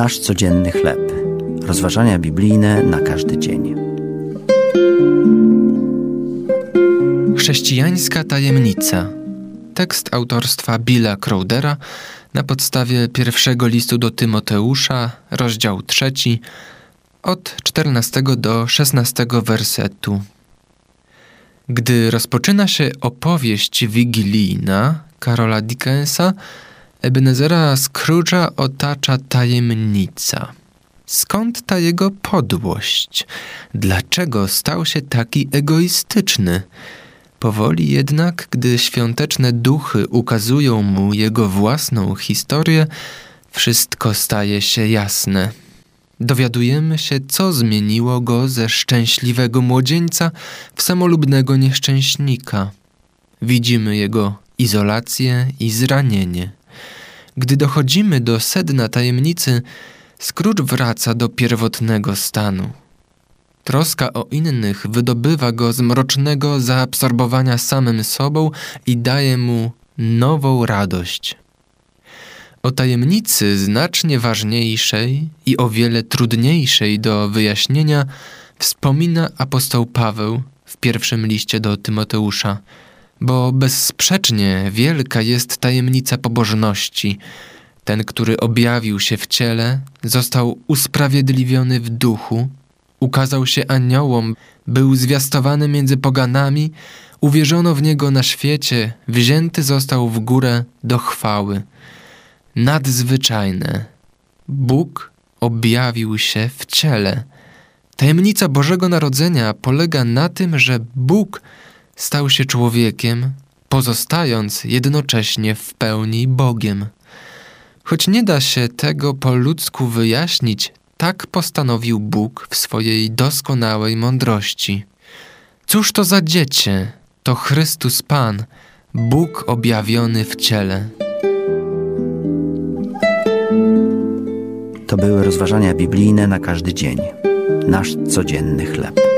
Nasz codzienny chleb. Rozważania biblijne na każdy dzień. Chrześcijańska tajemnica. Tekst autorstwa Billa Crowdera na podstawie pierwszego listu do Tymoteusza, rozdział trzeci, od 14 do 16 wersetu. Gdy rozpoczyna się opowieść wigilijna Karola Dickensa, Ebenezera Scrooge'a otacza tajemnica. Skąd ta jego podłość? Dlaczego stał się taki egoistyczny? Powoli jednak, gdy świąteczne duchy ukazują mu jego własną historię, wszystko staje się jasne. Dowiadujemy się, co zmieniło go ze szczęśliwego młodzieńca w samolubnego nieszczęśnika. Widzimy jego izolację i zranienie. Gdy dochodzimy do sedna tajemnicy, Scrooge wraca do pierwotnego stanu. Troska o innych wydobywa go z mrocznego zaabsorbowania samym sobą i daje mu nową radość. O tajemnicy znacznie ważniejszej i o wiele trudniejszej do wyjaśnienia wspomina apostoł Paweł w pierwszym liście do Tymoteusza, bo bezsprzecznie wielka jest tajemnica pobożności. Ten, który objawił się w ciele, został usprawiedliwiony w duchu, ukazał się aniołom, był zwiastowany między poganami, uwierzono w niego na świecie, wzięty został w górę do chwały. Nadzwyczajne. Bóg objawił się w ciele. Tajemnica Bożego Narodzenia polega na tym, że Bóg stał się człowiekiem, pozostając jednocześnie w pełni Bogiem. Choć nie da się tego po ludzku wyjaśnić, tak postanowił Bóg w swojej doskonałej mądrości. Cóż to za dziecię? To Chrystus Pan, Bóg objawiony w ciele. To były rozważania biblijne na każdy dzień. Nasz codzienny chleb.